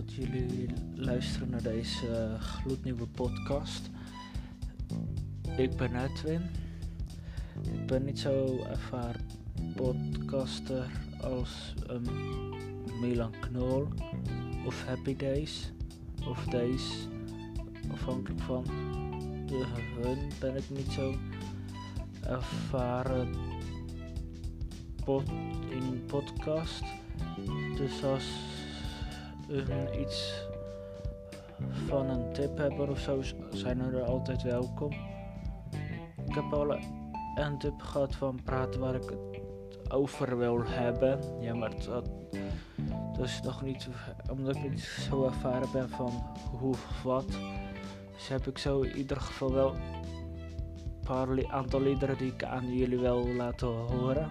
dat jullie luisteren naar deze gloednieuwe podcast. Ik ben Edwin. Ik ben niet zo ervaren podcaster als Milan Knol of Happy Days of Days. Afhankelijk van de hun ben ik niet zo ervaren pod in podcast. Dus als hun iets van een tip hebben of zo, zijn er altijd welkom. Ik heb al een tip gehad van praten waar ik het over wil hebben. Ja, maar dat, dat is nog niet, omdat ik niet zo ervaren ben van hoe of wat. Dus heb ik zo in ieder geval wel een paar aantal liederen die ik aan jullie wil laten horen.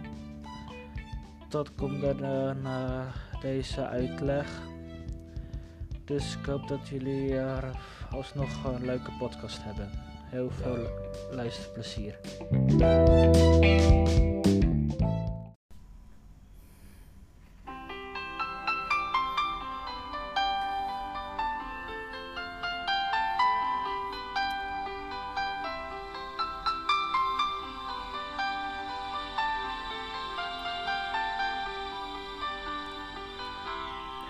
Dat komt dan uh, naar deze uitleg. Dus ik hoop dat jullie er alsnog een leuke podcast hebben. Heel veel luisterplezier.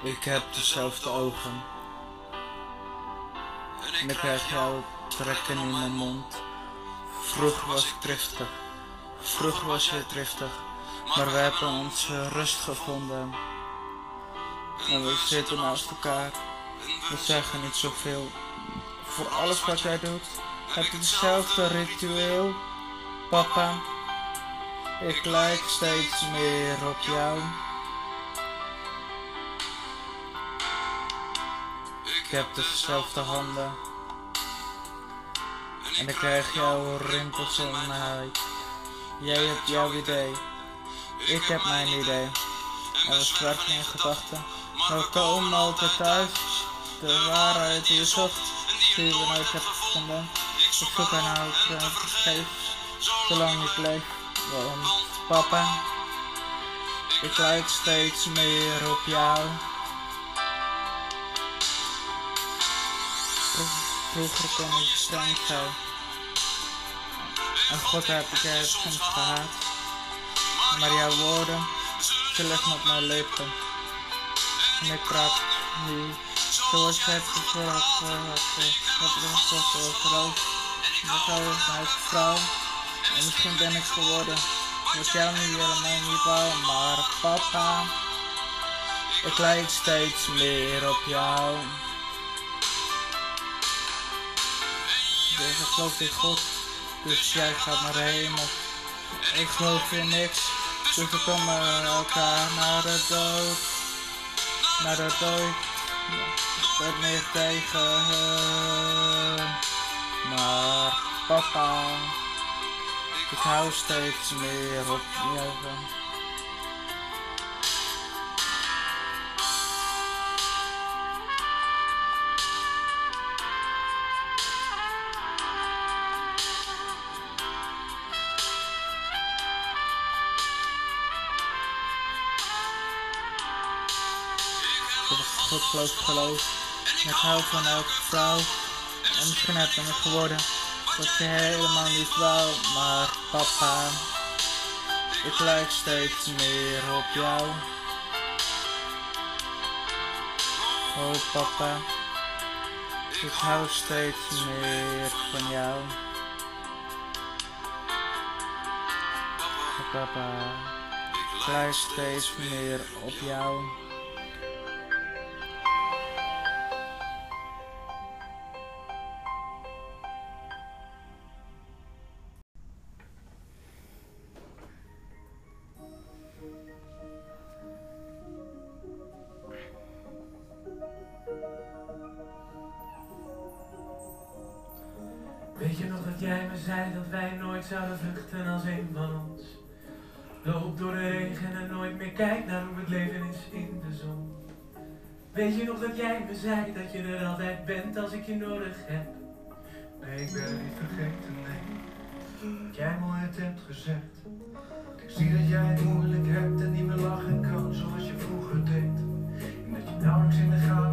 Ik heb dezelfde ogen. En ik krijg jouw trekken in mijn mond. Vroeger was ik driftig. Vroeger was je driftig. Maar we hebben onze rust gevonden. En we zitten naast elkaar. We zeggen niet zoveel. Voor alles wat jij doet, heb je hetzelfde ritueel. Papa, ik lijk steeds meer op jou. Ik heb dezelfde handen. En ik krijg jouw rimpels om mijn huid. Jij hebt jouw idee. Ik heb mijn idee. En we zwerven in gedachten. Maar we komen altijd thuis. De waarheid die je zocht, die we nooit hebben gevonden. Ik zoek haar ik geef, zolang ik leef. Want papa, ik lijk steeds meer op jou. Vroeger kon ik streng zijn. En God heb ik er soms gehaat. Maar jouw woorden, ze liggen op mijn lippen. En ik praat nu zoals je hebt gezorgd. Heb ik gezorgd voor roos. Ik hou mijn vrouw. En misschien ben ik geworden wat jou nu helemaal niet wou. Maar papa, ik lijk steeds meer op jou. Ik geloof in God, dus jij gaat naar de hemel. Ik geloof in niks, dus we komen elkaar naar de dood. Naar de dood, het meer tegen. Maar papa, ik hou steeds meer op jou. God geloof geloof. En ik van elke vrouw. En misschien heb me geworden wat je helemaal niet wou. Maar papa, ik lijk steeds meer op jou. Oh papa, ik hou steeds meer van jou. Oh, papa, ik lijk steeds meer op jou. Weet je nog dat jij me zei dat wij nooit zouden vluchten als een van ons? Loop door de regen en nooit meer kijk naar hoe het leven is in de zon. Weet je nog dat jij me zei dat je er altijd bent als ik je nodig heb? Nee, ik ben niet vergeten, nee. Wat jij mooi het hebt gezegd. Ik zie dat jij het moeilijk hebt en niet meer lachen kan zoals je vroeger deed. En dat je nauwelijks in de gaten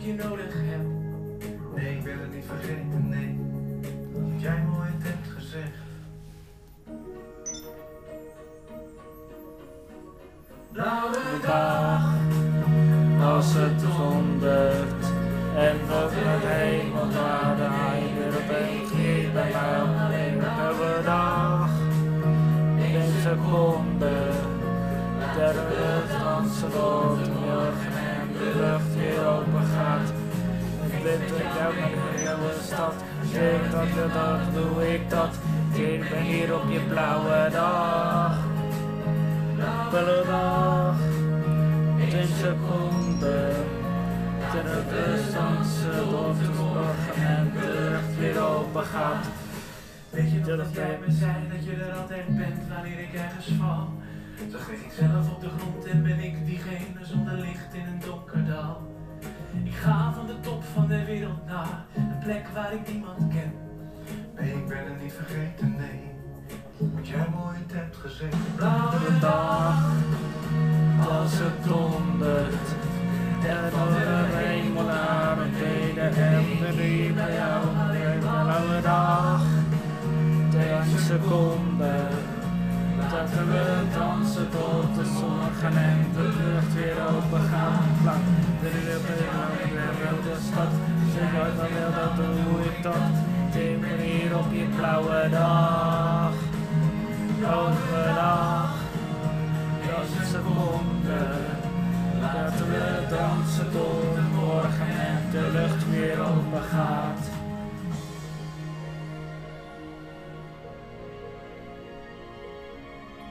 ik je nodig heb. Nee, ik wil het niet vergeten, nee. wat jij mooi hebt gezegd. Blauwe dag, als het dondert en dat de hemel naar de heide begint bij jou. Blauwe dag, in seconde, ter lucht dansen wordt morgen en de lucht weer. Ik ben jou naar de hele stad. Zeg dat wil dat, doe ik dat. Ik ben hier op je blauwe dag. Blauwe dag. 10 seconden. Terug tot de morgen en lucht weer open gaat. Weet je dat jij me zei dat je er altijd bent wanneer ik ergens val? Zag ik zelf op de grond en ben ik diegene zonder licht in een donker dal. Ik ga van de top van de wereld naar een plek waar ik niemand ken. Nee, ik ben het niet vergeten, nee. Wat jij mooi hebt gezegd. Blauwe dag, als het dondert. En door de hemel naar beneden en de bij jou. Blauwe dag, tien seconden. Dat we dansen tot de zon gaan en de lucht weer open stad, timmer weer op je blauwe dag. blauwe dag, dat is het. Laten we dansen tot de morgen en de lucht weer open gaat.